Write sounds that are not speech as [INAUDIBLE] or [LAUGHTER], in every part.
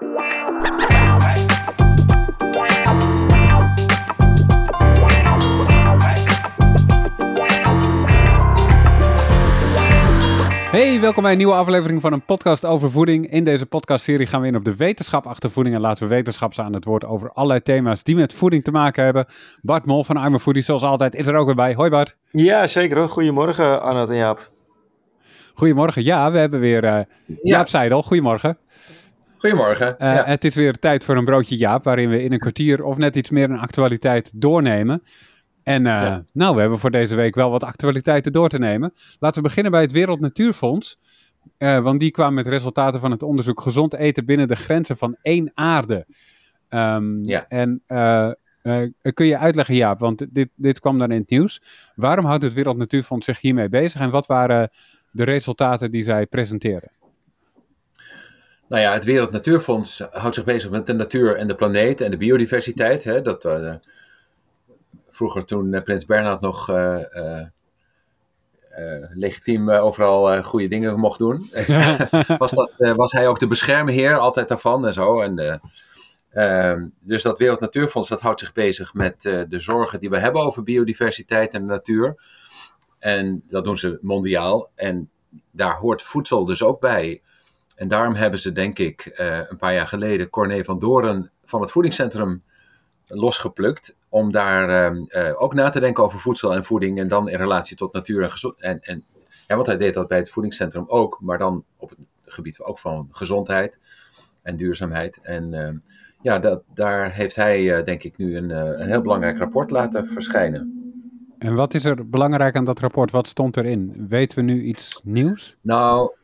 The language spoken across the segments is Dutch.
Hey, welkom bij een nieuwe aflevering van een podcast over voeding. In deze podcastserie gaan we in op de wetenschap achter voeding en laten we wetenschappers aan het woord over allerlei thema's die met voeding te maken hebben. Bart Mol van Arme Foodie, zoals altijd, is er ook weer bij. Hoi Bart. Ja, zeker. Goedemorgen, Arnold en Jaap. Goedemorgen. Ja, we hebben weer uh, Jaap Seidel. Goedemorgen. Goedemorgen. Uh, ja. Het is weer tijd voor een broodje Jaap, waarin we in een kwartier of net iets meer een actualiteit doornemen. En uh, ja. nou, we hebben voor deze week wel wat actualiteiten door te nemen. Laten we beginnen bij het Wereld Natuurfonds. Uh, want die kwam met resultaten van het onderzoek gezond eten binnen de grenzen van één aarde. Um, ja. En kun je uitleggen, Jaap, want dit, dit kwam dan in het nieuws. Waarom houdt het Wereld Natuurfonds zich hiermee bezig en wat waren de resultaten die zij presenteren? Nou ja, het Wereld Natuurfonds houdt zich bezig met de natuur en de planeet en de biodiversiteit. Hè, dat vroeger toen Prins Bernhard nog uh, uh, uh, legitiem overal goede dingen mocht doen, [LAUGHS] was, dat, was hij ook de beschermheer altijd daarvan en zo. En, ehm, dus dat Wereld Natuurfonds dat houdt zich bezig met de zorgen die we hebben over biodiversiteit en de natuur. En dat doen ze mondiaal. En daar hoort voedsel dus ook bij. En daarom hebben ze, denk ik, een paar jaar geleden Corné van Doren van het voedingscentrum losgeplukt. Om daar uh, ook na te denken over voedsel en voeding. En dan in relatie tot natuur en gezondheid. En, ja, want hij deed dat bij het voedingscentrum ook. Maar dan op het gebied ook van gezondheid en duurzaamheid. En uh, ja, dat, daar heeft hij uh, denk ik nu een, een heel belangrijk rapport laten verschijnen. En wat is er belangrijk aan dat rapport? Wat stond erin? Weten we nu iets nieuws? Nou,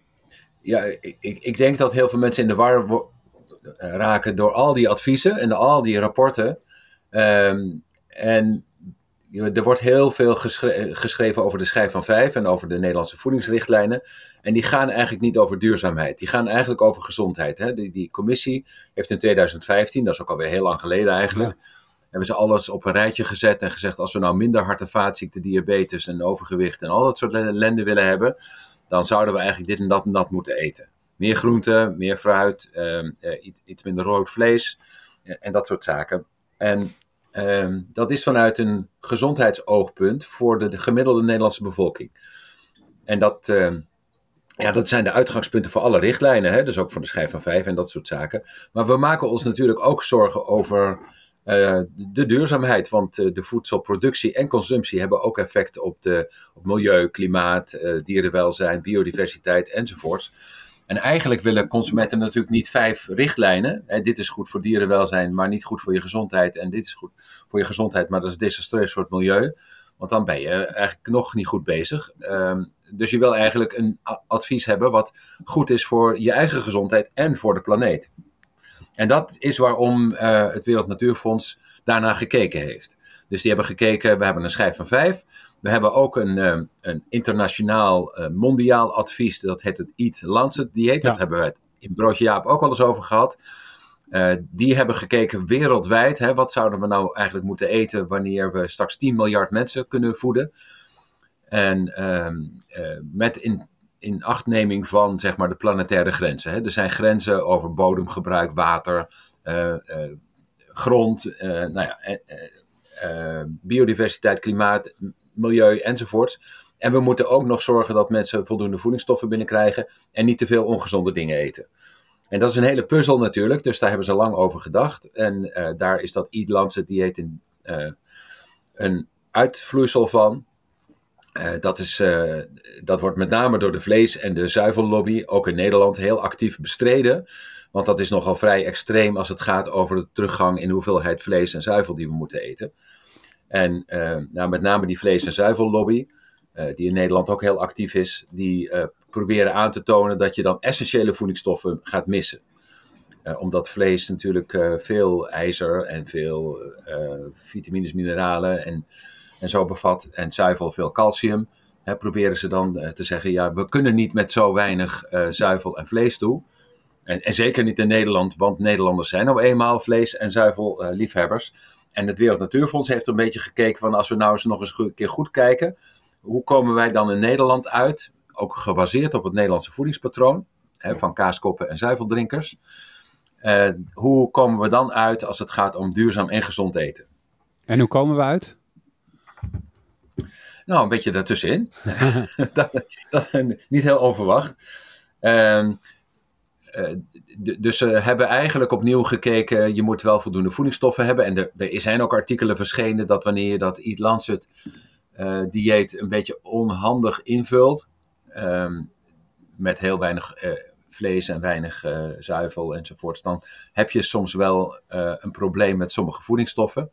ja, ik, ik denk dat heel veel mensen in de war raken door al die adviezen en al die rapporten. Um, en er wordt heel veel geschre geschreven over de schijf van vijf en over de Nederlandse voedingsrichtlijnen. En die gaan eigenlijk niet over duurzaamheid. Die gaan eigenlijk over gezondheid. Hè? Die, die commissie heeft in 2015, dat is ook alweer heel lang geleden eigenlijk, ja. hebben ze alles op een rijtje gezet en gezegd: als we nou minder hart- en vaatziekten, diabetes en overgewicht en al dat soort ellende willen hebben, dan zouden we eigenlijk dit en dat en dat moeten eten. Meer groente, meer fruit, um, uh, iets, iets minder rood vlees en dat soort zaken. En um, dat is vanuit een gezondheidsoogpunt voor de, de gemiddelde Nederlandse bevolking. En dat, um, ja, dat zijn de uitgangspunten voor alle richtlijnen, hè? dus ook voor de schijf van vijf en dat soort zaken. Maar we maken ons natuurlijk ook zorgen over uh, de duurzaamheid, want uh, de voedselproductie en consumptie hebben ook effect op, de, op milieu, klimaat, uh, dierenwelzijn, biodiversiteit enzovoorts. En eigenlijk willen consumenten natuurlijk niet vijf richtlijnen. En dit is goed voor dierenwelzijn, maar niet goed voor je gezondheid. En dit is goed voor je gezondheid, maar dat is desastreus voor het milieu. Want dan ben je eigenlijk nog niet goed bezig. Um, dus je wil eigenlijk een advies hebben wat goed is voor je eigen gezondheid en voor de planeet. En dat is waarom uh, het Wereld Natuurfonds daarna gekeken heeft. Dus die hebben gekeken, we hebben een schijf van vijf. We hebben ook een, um, een internationaal, uh, mondiaal advies, dat heet het Eat Lancet dieet. Ja. Dat hebben we in Broodje Jaap ook wel eens over gehad. Die hebben gekeken wereldwijd, hè, wat zouden we nou eigenlijk moeten eten wanneer we straks 10 miljard mensen kunnen voeden. En uh, met in, in achtneming van zeg maar, de planetaire grenzen. Hè. Er zijn grenzen over bodemgebruik, water, grond, nou ja, biodiversiteit, klimaat, milieu enzovoorts. En we moeten ook nog zorgen dat mensen voldoende voedingsstoffen binnenkrijgen en niet te veel ongezonde dingen eten. En dat is een hele puzzel natuurlijk, dus daar hebben ze lang over gedacht. En daar is dat Eat dieet uh, een uitvloeisel van. Uh, dat, is, dat wordt met name door de vlees- en de zuivellobby, ook in Nederland, heel actief bestreden. Want dat is nogal vrij extreem als het gaat over de teruggang in hoeveelheid vlees en zuivel die we moeten eten. En uh, nou, met name die vlees- en zuivellobby, die in Nederland ook heel actief is, die proberen aan te tonen dat je dan essentiële voedingsstoffen gaat missen. omdat vlees natuurlijk veel ijzer en veel vitamines, mineralen en, en zo bevat, en zuivel veel calcium. Hè, proberen ze dan te zeggen, ja, we kunnen niet met zo weinig zuivel en vlees toe. En, en, zeker niet in Nederland, want Nederlanders zijn nou eenmaal vlees- en zuivelliefhebbers. En het Wereld Natuurfonds heeft een beetje gekeken van als we nou eens nog eens een keer goed kijken, hoe komen wij dan in Nederland uit, ook gebaseerd op het Nederlandse voedingspatroon, hè, van kaaskoppen en zuiveldrinkers. Uh, hoe komen we dan uit als het gaat om duurzaam en gezond eten? En hoe komen we uit? Nou, een beetje daartussenin. [LAUGHS] dat, dat, niet heel onverwacht. Uh, dus ze hebben eigenlijk opnieuw gekeken, je moet wel voldoende voedingsstoffen hebben. En er, er zijn ook artikelen verschenen dat wanneer je dat Eat Lancet uh, dieet een beetje onhandig invult, um, met heel weinig uh, vlees en weinig zuivel enzovoorts, dan heb je soms wel een probleem met sommige voedingsstoffen.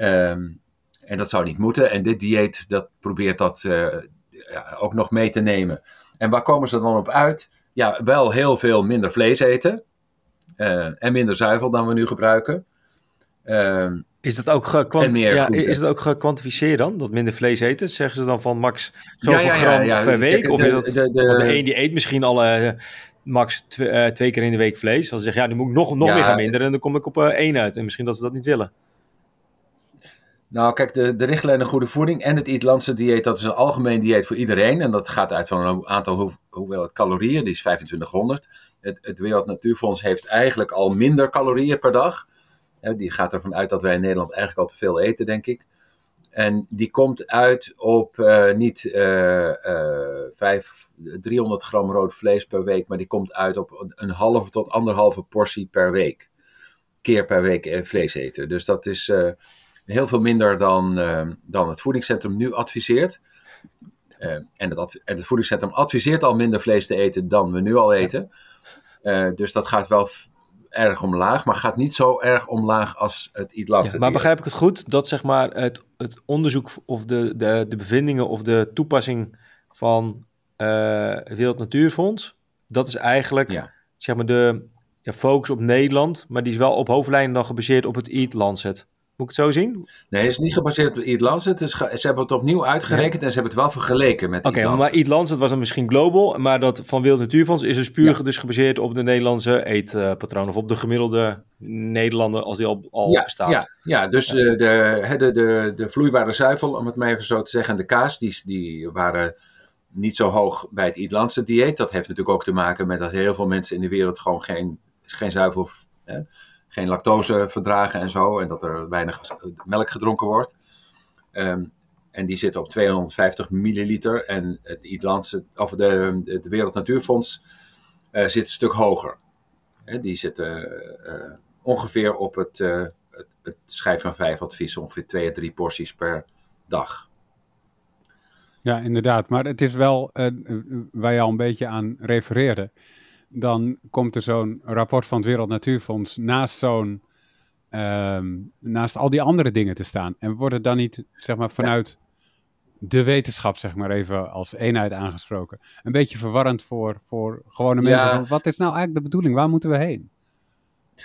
Um, en dat zou niet moeten. En dit dieet dat probeert dat ja, ook nog mee te nemen. En waar komen ze dan op uit? ja, wel heel veel minder vlees eten. Uh, en minder zuivel dan we nu gebruiken. Uh, is dat ook, ja, is dat ook gekwantificeerd dan? Dat minder vlees eten? Zeggen ze dan van max zoveel ja, ja, gram per week? of is dat, de, de, de een die eet misschien al uh, max tw uh, twee keer in de week vlees. Dan zeg je, ja, nu moet ik nog, nog meer gaan minderen en dan kom ik op één uit. En misschien dat ze dat niet willen. Nou, kijk, de, de richtlijn Goede Voeding en het Eatlandse dieet, dat is een algemeen dieet voor iedereen. En dat gaat uit van een aantal hoe, hoeveelheid calorieën, die is 2500. Het, het Wereld Natuurfonds heeft eigenlijk al minder calorieën per dag. Die gaat ervan uit dat wij in Nederland eigenlijk al te veel eten, denk ik. En die komt uit op uh, niet uh, uh, 5, 300 gram rood vlees per week, maar die komt uit op een halve tot anderhalve portie per week. Keer per week eh, vlees eten. Dus dat is eh, heel veel minder dan, ehm, dan het voedingscentrum nu adviseert. Uh, en, het, en het voedingscentrum adviseert al minder vlees te eten dan we nu al eten. Uh, dus dat gaat wel erg omlaag, maar gaat niet zo erg omlaag als het Eat ja, Maar begrijp ik het goed dat zeg maar het, het onderzoek of de, de, de bevindingen of de toepassing van het Wereld Natuurfonds, dat is eigenlijk ja. zeg maar de ja, focus op Nederland, maar die is wel op hoofdlijnen dan gebaseerd op het Eat Lancet. Moet ik het zo zien? Nee, het is niet gebaseerd op Eat Lancet. Is ze hebben het opnieuw uitgerekend en ze hebben het wel vergeleken met Oké, okay, maar Eat Lancet was dan misschien global, maar dat van Wild Natuurfonds is dus puur dus gebaseerd op de Nederlandse eetpatroon of op de gemiddelde Nederlander als die al, al ja, bestaat. Ja, ja dus ja. De, de, de, de, vloeibare zuivel, om het maar even zo te zeggen, en de kaas, die, die waren niet zo hoog bij het Eat dieet. Dat heeft natuurlijk ook te maken met dat heel veel mensen in de wereld gewoon geen, geen zuivel... Hè, geen lactose verdragen en zo. En dat er weinig melk gedronken wordt. Um, en die zitten op 250 milliliter. En het Ierlandse, of de, de Wereld Natuurfonds uh, zit een stuk hoger. Die zitten uh, ongeveer op het, het, het schijf van vijf advies, ongeveer twee à drie porties per dag. Ja, inderdaad. Maar het is wel waar je al een beetje aan refereerde dan komt er zo'n rapport van het Wereld Natuurfonds naast zo'n, um, naast al die andere dingen te staan. En wordt het dan niet, zeg maar, vanuit de wetenschap, zeg maar even als eenheid aangesproken, een beetje verwarrend voor, voor gewone mensen? Ja. Wat is nou eigenlijk de bedoeling? Waar moeten we heen?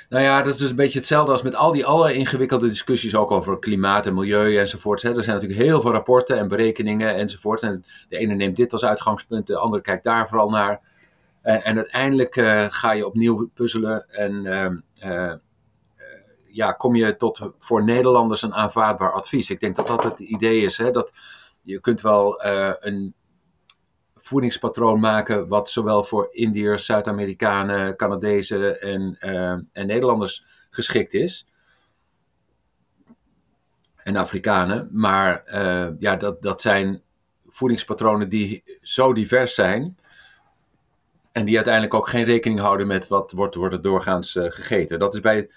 Nou ja, dat is dus een beetje hetzelfde als met al die alle ingewikkelde discussies ook over klimaat en milieu enzovoort. Er zijn natuurlijk heel veel rapporten en berekeningen enzovoort. En de ene neemt dit als uitgangspunt, de andere kijkt daar vooral naar. En, uiteindelijk uh, ga je opnieuw puzzelen en uh, ja, kom je tot voor Nederlanders een aanvaardbaar advies. Ik denk dat dat het idee is. Hè, dat je kunt wel een voedingspatroon maken wat zowel voor Indiërs, Zuid-Amerikanen, Canadezen en, en Nederlanders geschikt is en Afrikanen. Maar ja, dat, dat zijn voedingspatronen die zo divers zijn en die uiteindelijk ook geen rekening houden met wat wordt, wordt doorgaans uh, gegeten. Dat is bij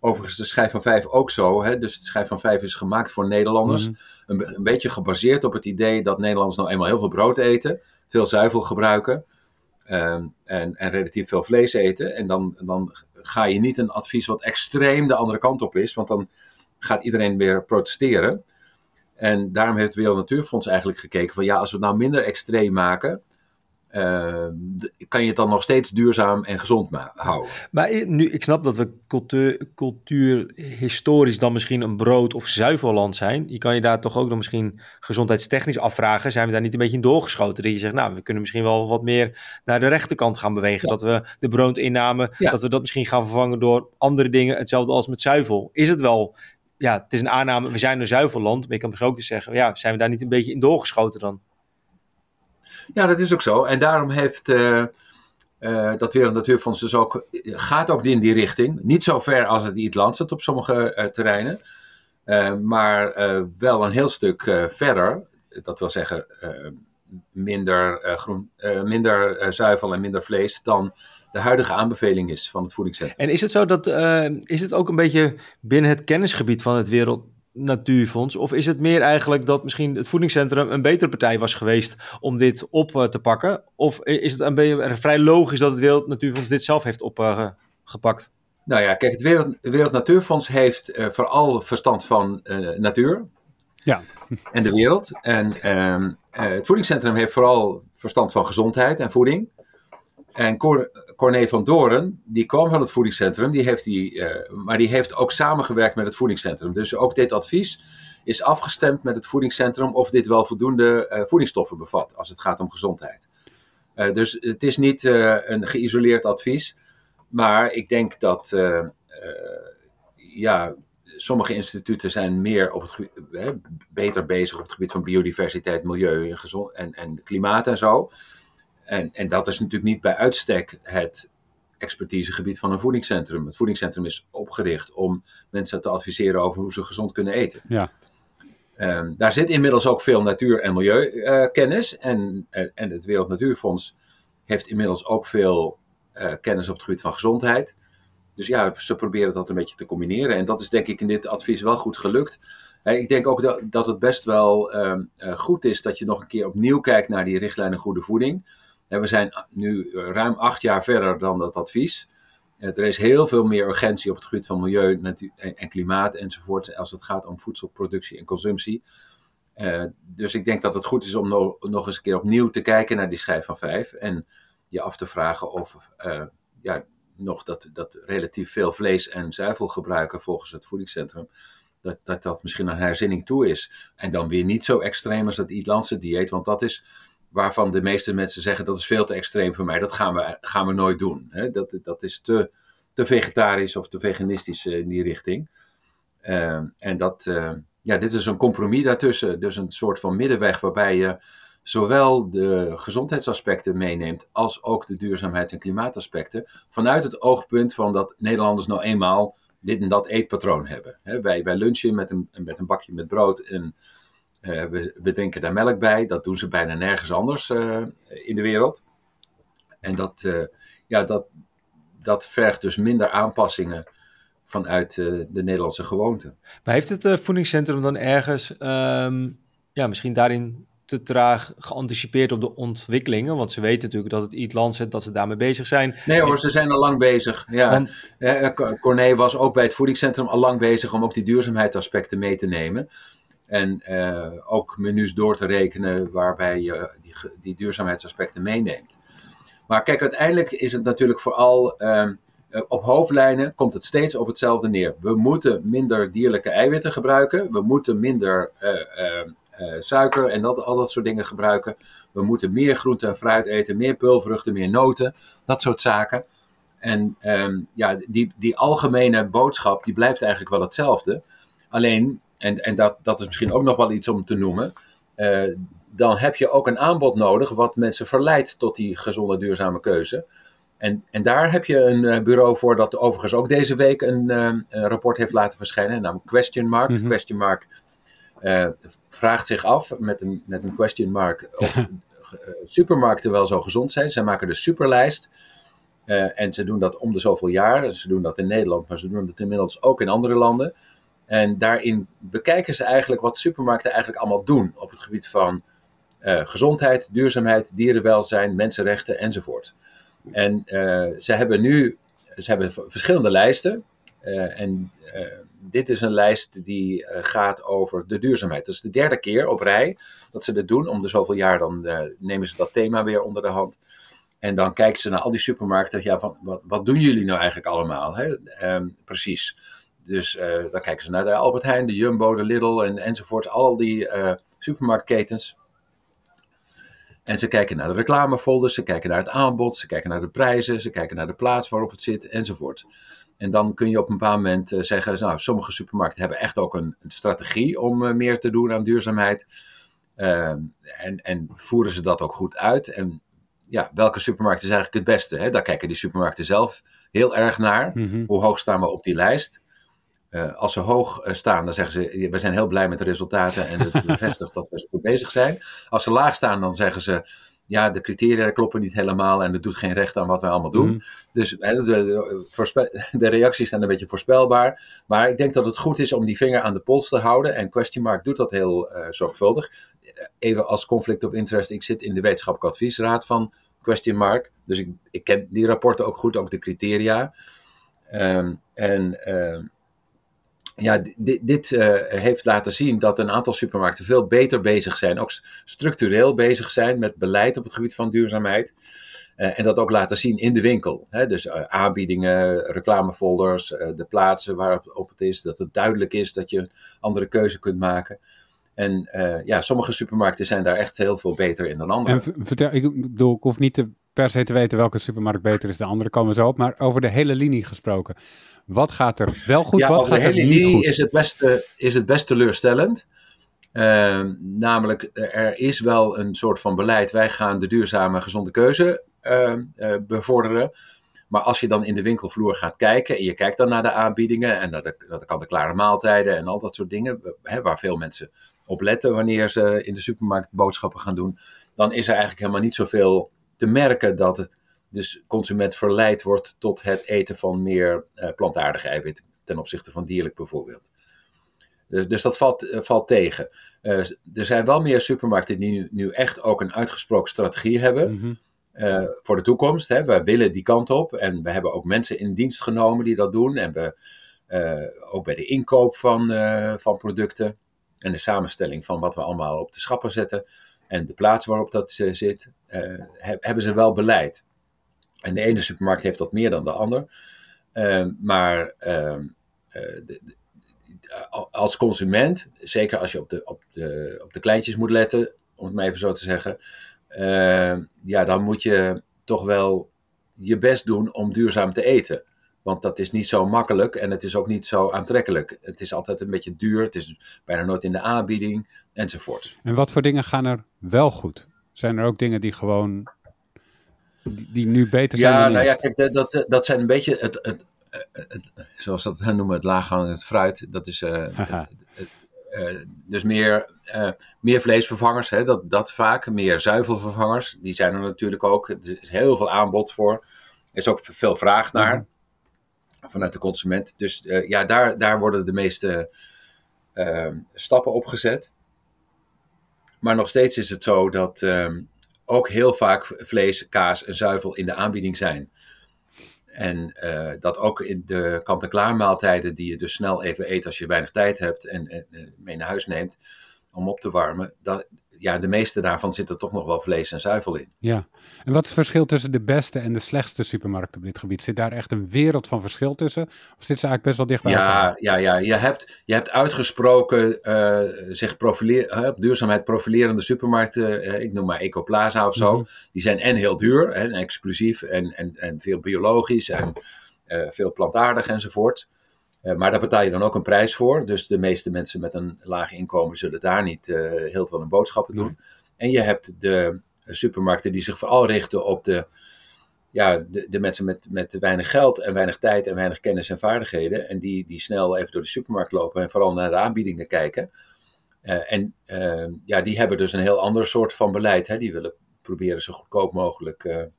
overigens de schijf van vijf ook zo. Hè? Dus de schijf van vijf is gemaakt voor Nederlanders. Mm -hmm. een, een, beetje gebaseerd op het idee dat Nederlanders nou eenmaal heel veel brood eten. Veel zuivel gebruiken. Um, en, en relatief veel vlees eten. En dan, dan ga je niet een advies wat extreem de andere kant op is. Want dan gaat iedereen weer protesteren. En daarom heeft het Wereld Natuurfonds eigenlijk gekeken van ja, als we het nou minder extreem maken, uh, kan je het dan nog steeds duurzaam en gezond houden. Maar nu, ik snap dat we cultuur, cultuur historisch dan misschien een brood- of zuivelland zijn. Je kan je daar toch ook dan misschien gezondheidstechnisch afvragen. Zijn we daar niet een beetje in doorgeschoten? Dat je zegt, nou, we kunnen misschien wel wat meer naar de rechterkant gaan bewegen. Ja. Dat we de broodinname, ja. dat we dat misschien gaan vervangen door andere dingen. Hetzelfde als met zuivel. Is het wel ja, het is een aanname, we zijn een zuivelland. Maar je kan misschien ook eens zeggen, ja, zijn we daar niet een beetje in doorgeschoten dan? Ja, dat is ook zo. En daarom heeft uh, dat Wereld Natuurfonds dus ook, gaat ook in die richting. Niet zo ver als het Lancet op sommige terreinen. maar wel een heel stuk verder. Dat wil zeggen, minder, groen, minder zuivel en minder vlees dan de huidige aanbeveling is van het voedingscentrum. En is het zo dat, is het ook een beetje binnen het kennisgebied van het Wereld Natuurfonds? Of is het meer eigenlijk dat misschien het voedingscentrum een betere partij was geweest om dit op eh, te pakken? Of is het een beetje vrij logisch dat het Wereld Natuurfonds dit zelf heeft opgepakt? nou ja, kijk, het Wereld, Wereld Natuurfonds heeft uh, vooral verstand van uh, natuur. Ja. En de wereld. En ehm, het voedingscentrum heeft vooral verstand van gezondheid en voeding. En Cor Corné van Doren, die kwam van het voedingscentrum, die heeft die, uh, maar die heeft ook samengewerkt met het voedingscentrum. Dus ook dit advies is afgestemd met het voedingscentrum of dit wel voldoende uh, voedingsstoffen bevat als het gaat om gezondheid. Uh, dus het is niet een geïsoleerd advies, maar ik denk dat ja, sommige instituten zijn meer op het beter bezig op het gebied van biodiversiteit, milieu en, gezond, en, en klimaat en zo. En, en dat is natuurlijk niet bij uitstek het expertisegebied van een voedingscentrum. Het voedingscentrum is opgericht om mensen te adviseren over hoe ze gezond kunnen eten. Ja. Um, daar zit inmiddels ook veel natuur- en milieukennis. Uh, en, en het Wereld Natuurfonds heeft inmiddels ook veel uh, kennis op het gebied van gezondheid. Dus ja, ze proberen dat een beetje te combineren. En dat is denk ik in dit advies wel goed gelukt. Uh, ik denk ook dat, dat het best wel goed is dat je nog een keer opnieuw kijkt naar die richtlijnen goede voeding we zijn nu eh, ruim acht jaar verder dan dat advies. Eh, er is heel veel meer urgentie op het gebied van milieu en klimaat enzovoort als het gaat om voedselproductie en consumptie. Uh, dus ik denk dat het goed is om no nog eens een keer opnieuw te kijken naar die schijf van vijf. En je af te vragen of uh, ja, nog dat, dat relatief veel vlees en zuivel gebruiken volgens het voedingscentrum. Dat, dat dat misschien een herzinning toe is. En dan weer niet zo extreem als dat Ierlandse dieet. Want dat is waarvan de meeste mensen zeggen dat is veel te extreem voor mij. Dat gaan we, gaan we nooit doen. Hè? Dat, dat is te, te vegetarisch of te veganistisch eh, in die richting. Uh, en dat, uh, ja, dit is een compromis daartussen. Dus een soort van middenweg waarbij je zowel de gezondheidsaspecten meeneemt als ook de duurzaamheid en klimaataspecten. Vanuit het oogpunt van dat Nederlanders nou eenmaal dit en dat eetpatroon hebben. Wij, wij lunchen met een, met een bakje met brood en uh, we, we drinken daar melk bij. Dat doen ze bijna nergens anders uh, in de wereld. En dat, uh, ja, dat, dat vergt dus minder aanpassingen vanuit de Nederlandse gewoonte. Maar heeft het voedingscentrum dan ergens, um, ja, misschien daarin te traag geanticipeerd op de ontwikkelingen? Want ze weten natuurlijk dat het Eat Lancet, dat ze daarmee bezig zijn. Nee hoor, ze zijn al lang bezig. Ja. Want... Corné was ook bij het voedingscentrum al lang bezig om ook die duurzaamheidsaspecten mee te nemen. En uh, ook menus door te rekenen waarbij je die, die, duurzaamheidsaspecten meeneemt. Maar kijk, uiteindelijk is het natuurlijk vooral uh, op hoofdlijnen komt het steeds op hetzelfde neer. We moeten minder dierlijke eiwitten gebruiken. We moeten minder uh, suiker en dat, al dat soort dingen gebruiken. We moeten meer groente en fruit eten, meer peulvruchten, meer noten, dat soort zaken. En um, ja, die, die algemene boodschap die blijft eigenlijk wel hetzelfde. Alleen en, en dat, dat is misschien ook nog wel iets om te noemen, uh, dan heb je ook een aanbod nodig wat mensen verleidt tot die gezonde, duurzame keuze. En, en daar heb je een uh, bureau voor dat overigens ook deze week een, uh, een rapport heeft laten verschijnen, namelijk Question Mark. Mm -hmm. Question Mark vraagt zich af met een, met een question mark [LAUGHS] of supermarkten wel zo gezond zijn. Zij maken de superlijst. en ze doen dat om de zoveel jaar. Ze doen dat in Nederland, maar ze doen het inmiddels ook in andere landen. En daarin bekijken ze eigenlijk wat supermarkten eigenlijk allemaal doen op het gebied van uh, gezondheid, duurzaamheid, dierenwelzijn, mensenrechten enzovoort. En uh, ze hebben nu ze hebben verschillende lijsten. Uh, en dit is een lijst die gaat over de duurzaamheid. Dat is de derde keer op rij dat ze dit doen. Om de zoveel jaar dan nemen ze dat thema weer onder de hand. En dan kijken ze naar al die supermarkten. Ja, van, wat, wat doen jullie nou eigenlijk allemaal? Hè? Um, precies. Dus uh, dan kijken ze naar de Albert Heijn, de Jumbo, de Lidl en, enzovoort. Al die uh, supermarktketens. En ze kijken naar de reclamefolders, ze kijken naar het aanbod, ze kijken naar de prijzen, ze kijken naar de plaats waarop het zit enzovoort. En dan kun je op een bepaald moment uh, zeggen, nou, sommige supermarkten hebben echt ook een, een strategie om meer te doen aan duurzaamheid. Ehm, en, en voeren ze dat ook goed uit. En ja, welke supermarkt is eigenlijk het beste? Hè? Daar kijken die supermarkten zelf heel erg naar. Mhm. Hoe hoog staan we op die lijst? Eh, als ze hoog eh, staan, dan zeggen ze: We zijn heel blij met de resultaten en het [LAUGHS] bevestigt dat we zo goed bezig zijn. Als ze laag staan, dan zeggen ze: Ja, de criteria kloppen niet helemaal en het doet geen recht aan wat wij allemaal doen. Mhm. Dus de reacties zijn een beetje voorspelbaar. Maar ik denk dat het goed is om die vinger aan de pols te houden. En Question Mark doet dat heel eh, zorgvuldig. Even als conflict of interest, ik zit in de wetenschappelijke adviesraad van Question Mark. Dus ik, ik ken die rapporten ook goed, ook de criteria. Ehm, en ehm, ja, dit, dit eh, heeft laten zien dat een aantal supermarkten veel beter bezig zijn, ook structureel bezig zijn met beleid op het gebied van duurzaamheid. Eh, en dat ook laten zien in de winkel. Hè? Dus eh, aanbiedingen, reclamefolders, de plaatsen waarop op het is, dat het duidelijk is dat je een andere keuze kunt maken. En ja, sommige supermarkten zijn daar echt heel veel beter in dan andere. En vertel, ik bedoel, ik hoef niet te, per se te weten welke supermarkt beter is dan de andere, komen we zo op. Maar over de hele linie gesproken. Wat gaat er wel goed, ja, wat over de gaat er hele niet linie goed? is het best, is het best teleurstellend. Ehm, namelijk, er is wel een soort van beleid. Wij gaan de duurzame, gezonde keuze ehm, eh, bevorderen. Maar als je dan in de winkelvloer gaat kijken en je kijkt dan naar de aanbiedingen en naar de, naar de kant-en-klare maaltijden en al dat soort dingen, hè, waar veel mensen op letten wanneer ze in de supermarkt boodschappen gaan doen, dan is er eigenlijk helemaal niet zoveel te merken dat het dus consument verleid wordt tot het eten van meer eh, plantaardige eiwitten ten opzichte van dierlijk bijvoorbeeld. Dus, dus dat valt, eh, valt tegen. Eh, er zijn wel meer supermarkten die nu, nu echt ook een uitgesproken strategie hebben Mhm. voor de toekomst. Hè. We willen die kant op en we hebben ook mensen in dienst genomen die dat doen. En we ook bij de inkoop van, van producten en de samenstelling van wat we allemaal op de schappen zetten en de plaats waarop dat eh, zit, eh, he- hebben ze wel beleid. En de ene supermarkt heeft dat meer dan de ander. Ehm, maar ehm, eh, als consument, zeker als je op de, op, de, op de kleintjes moet letten, om het maar even zo te zeggen, eh, ja, dan moet je toch wel je best doen om duurzaam te eten. Want dat is niet zo makkelijk en het is ook niet zo aantrekkelijk. Het is altijd een beetje duur, het is bijna nooit in de aanbieding enzovoort. En wat voor dingen gaan er wel goed? Zijn er ook dingen die gewoon, die, nu beter zijn Ja, dan nou ja, kijk, dat, dat, dat zijn een beetje het, het, zoals dat noemen, het laaghangend fruit. Dat is eh, Haha. [LAUGHS] eh, dus meer, eh, meer vleesvervangers, hè, dat, dat vaak. Meer zuivelvervangers, die zijn er natuurlijk ook. Er is heel veel aanbod voor. Er is ook veel vraag naar Mhm. Vanuit de consument. Dus eh, ja, daar, daar worden de meeste eh, stappen op gezet. Maar nog steeds is het zo dat ehm, ook heel vaak vlees, kaas en zuivel in de aanbieding zijn. En eh, dat ook in de kant-en-klaar maaltijden die je dus snel even eet als je weinig tijd hebt en, en eh, mee naar huis neemt om op te warmen. Dat, ja, de meeste daarvan zitten toch nog wel vlees en zuivel in. Ja. En wat is het verschil tussen de beste en de slechtste supermarkt op dit gebied? Zit daar echt een wereld van verschil tussen? Of zit ze eigenlijk best wel dicht bij elkaar? Ja, ja, ja. Je, hebt, je hebt uitgesproken eh, zich profileer, op duurzaamheid profilerende supermarkten. eh, ik noem maar Ecoplaza of zo. Mhm. Die zijn en heel duur en exclusief en, en, en veel biologisch en eh, veel plantaardig enzovoort. Eh, maar daar betaal je dan ook een prijs voor. Dus de meeste mensen met een laag inkomen zullen daar niet eh, heel veel aan boodschappen doen. En je hebt de supermarkten die zich vooral richten op de, ja, de, de mensen met, met weinig geld en weinig tijd en weinig kennis en vaardigheden. En die, die snel even door de supermarkt lopen en vooral naar de aanbiedingen kijken. Eh, en ja, die hebben dus een heel ander soort van beleid. Hè. Die willen proberen zo goedkoop mogelijk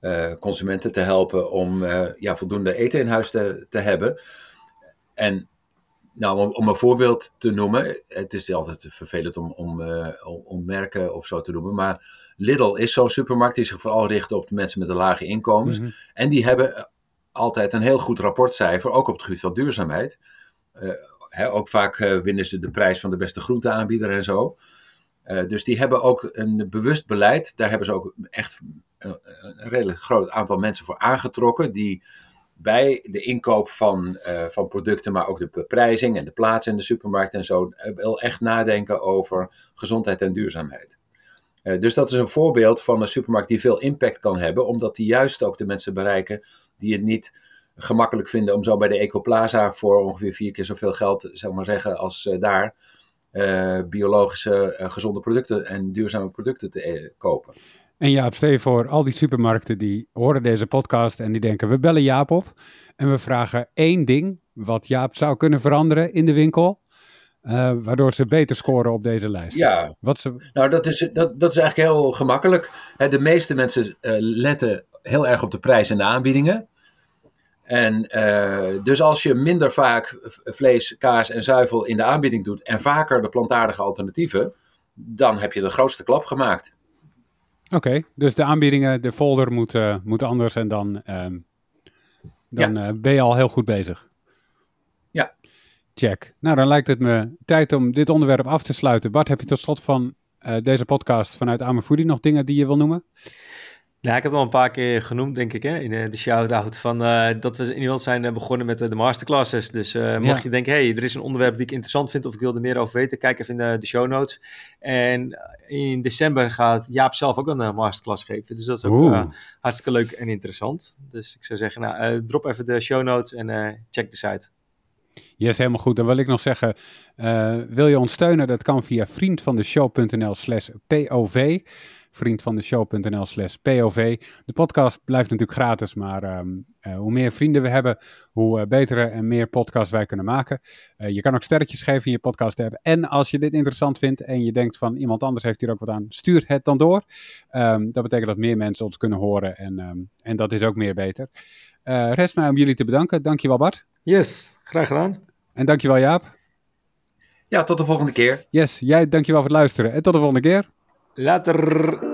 eh, consumenten te helpen om eh, ja, voldoende eten in huis te, te hebben. En nou, om, om een voorbeeld te noemen, het is altijd vervelend om, om, eh, om, merken of zo te noemen, maar Lidl is zo'n supermarkt die zich vooral richt op de mensen met een lage inkomens. Mhm. En die hebben altijd een heel goed rapportcijfer, ook op het gebied van duurzaamheid. Ook vaak winnen ze de prijs van de beste groenteaanbieder en zo. Eh, dus die hebben ook een bewust beleid. Daar hebben ze ook echt een, een redelijk groot aantal mensen voor aangetrokken. Die bij de inkoop van, eh, van producten, maar ook de beprijzing en de plaats in de supermarkt en zo, eh, wel echt nadenken over gezondheid en duurzaamheid. Eh, dus dat is een voorbeeld van een supermarkt die veel impact kan hebben, omdat die juist ook de mensen bereiken die het niet gemakkelijk vinden om zo bij de Ecoplaza voor ongeveer vier keer zoveel geld, ik maar zeggen, als eh, daar, eh, biologische, eh, gezonde producten en duurzame producten te eh, kopen. En Jaap, stel je voor, al die supermarkten die horen deze podcast en die denken, we bellen Jaap op en we vragen één ding wat Jaap zou kunnen veranderen in de winkel, waardoor ze beter scoren op deze lijst. Ja, wat ze... nou dat is, dat, dat is eigenlijk heel gemakkelijk. de meeste mensen letten heel erg op de prijs en de aanbiedingen. En uh, dus als je minder vaak vlees, kaas en zuivel in de aanbieding doet en vaker de plantaardige alternatieven, dan heb je de grootste klap gemaakt. Oké, dus de aanbiedingen, de folder moet, uh, moet anders en dan, um, dan ja. uh, ben je al heel goed bezig. Ja. Check. Nou, dan lijkt het me tijd om dit onderwerp af te sluiten. Bart, heb je tot slot van deze podcast vanuit Amerfoodie nog dingen die je wil noemen? Nou, ik heb het al een paar keer genoemd, denk ik, hè, in de, de shout-out. Van, uh, dat we in ieder geval zijn uh, begonnen met de, de masterclasses. Dus uh, mocht ja. je denken, hey, er is een onderwerp die ik interessant vind of ik wil er meer over weten, kijk even in de, de show notes. En in december gaat Jaap zelf ook een masterclass geven. Dus dat is ook hartstikke leuk en interessant. Dus ik zou zeggen, nou, drop even de show notes en check de site. Yes, helemaal goed. Dan wil ik nog zeggen, wil je ons steunen? Dat kan via vriendvandeshow.nl slash POV vriendvandeshow.nl slash POV. De podcast blijft natuurlijk gratis, maar um, uh, hoe meer vrienden we hebben, hoe uh, betere en meer podcasts wij kunnen maken. Uh, je kan ook sterretjes geven in je podcast hebben. En als je dit interessant vindt en je denkt van iemand anders heeft hier ook wat aan, stuur het dan door. Um, dat betekent dat meer mensen ons kunnen horen en, um, en dat is ook meer beter. rest mij om jullie te bedanken. Dankjewel Bart. Yes, graag gedaan. En dankjewel Jaap. Ja, tot de volgende keer. Yes, jij dankjewel voor het luisteren en tot de volgende keer. Later.